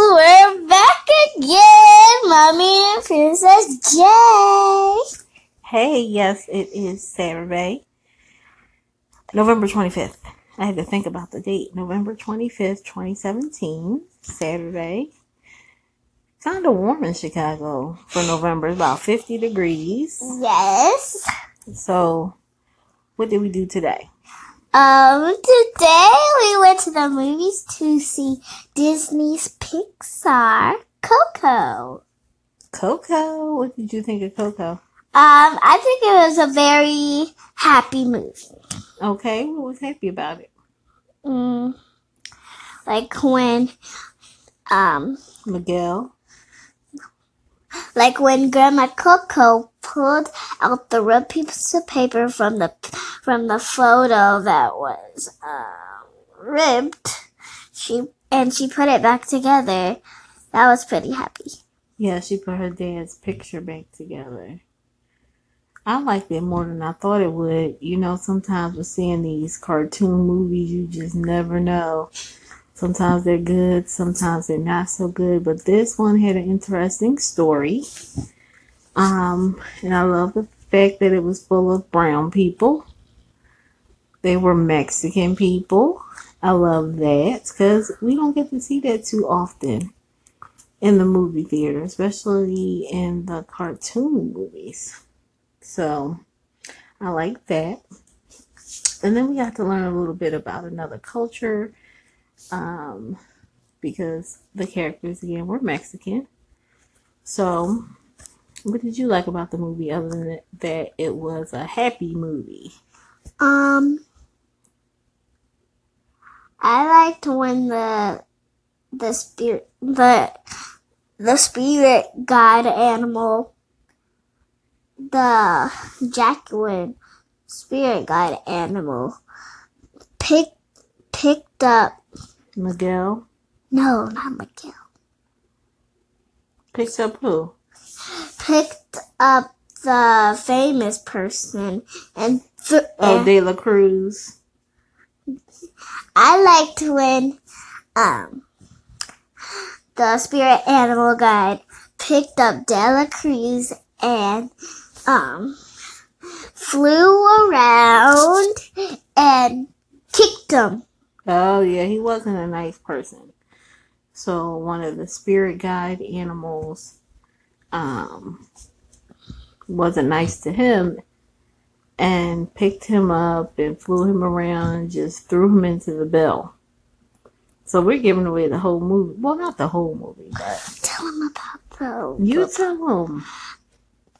we're back again, Mommy and Princess J. Hey, yes, it is Saturday, November 25th. I had to think about the date. November 25th, 2017, Saturday. Kind of warm in Chicago for November, about 50 degrees. Yes. So, what did we do today? Um, today we went to the movies to see Disney's Pixar Coco. Coco. What did you think of Coco? Um, I think it was a very happy movie. Okay, what was happy about it? Mm, like when, um, Miguel. like when Grandma Coco pulled out the red piece of paper from the from the photo that was um, ripped. She and she put it back together. That was pretty happy. Yeah, she put her dad's picture back together. I liked it more than I thought it would. You know, sometimes with seeing these cartoon movies, you just never know. Sometimes they're good, sometimes they're not so good. But this one had an interesting story. Um, and I love the fact that it was full of brown people. They were Mexican people. I love that because we don't get to see that too often in the movie theater, especially in the cartoon movies. So I like that. And then we got to learn a little bit about another culture um, because the characters, again, were Mexican. So, what did you like about the movie other than that, it was a happy movie? Um, I liked when the the spirit the the spirit guide animal. The Jacqueline spirit guide animal. Picked picked up. Miguel? No not Miguel. Picked up who? picked up the famous person and th- Oh, De La Cruz. I liked when um the spirit animal guide picked up De La Cruz and um flew around and kicked him. Oh, yeah, he wasn't a nice person. So, one of the spirit guide animals um, wasn't nice to him and picked him up and flew him around and just threw him into the bell. So, we're giving away the whole movie. Well, not the whole movie, but Tell him about the. you tell him.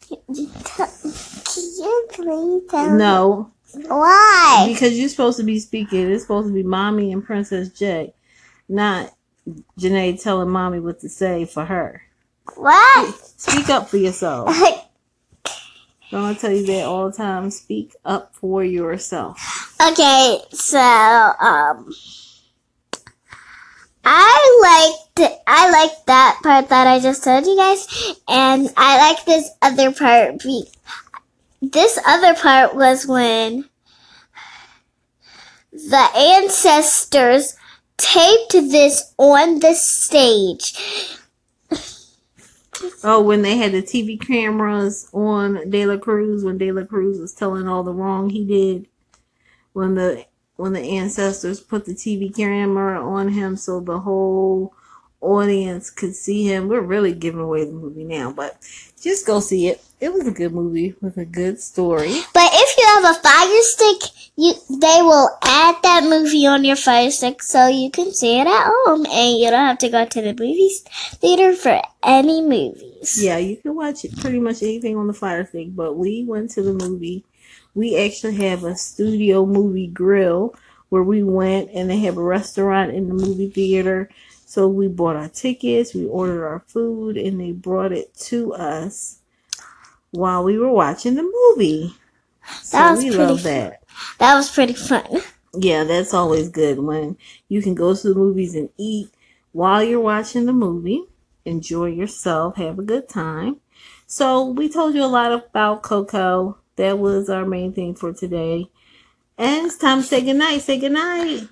Can you please tell No, Why? because you're supposed to be speaking. It's supposed to be Mommy and Princess J, not Janae telling Mommy what to say for her. What? Speak up for yourself. I tell you that all the time? Speak up for yourself. Okay, so um I liked I liked that part that I just told you guys and I like this other part be this other part was when the ancestors taped this on the stage. Oh, when they had the TV cameras on De La Cruz, when De La Cruz was telling all the wrong he did, when the when the ancestors put the TV camera on him so the whole audience could see him. We're really giving away the movie now, but just go see it. It was a good movie with a good story. But if you have a fire stick, you they will add that movie on your fire stick so you can see it at home and you don't have to go to the movies theater for any movies. Yeah, you can watch it pretty much anything on the Fire Stick, but we went to the movie. We actually have a studio movie grill where we went and they have a restaurant in the movie theater. So we bought our tickets, we ordered our food, and they brought it to us while we were watching the movie. So That was we pretty love fun. that. That was pretty fun. Yeah, that's always good when you can go to the movies and eat while you're watching the movie. Enjoy yourself, have a good time. So, we told you a lot about Coco. That was our main thing for today. And it's time to say goodnight. Say goodnight.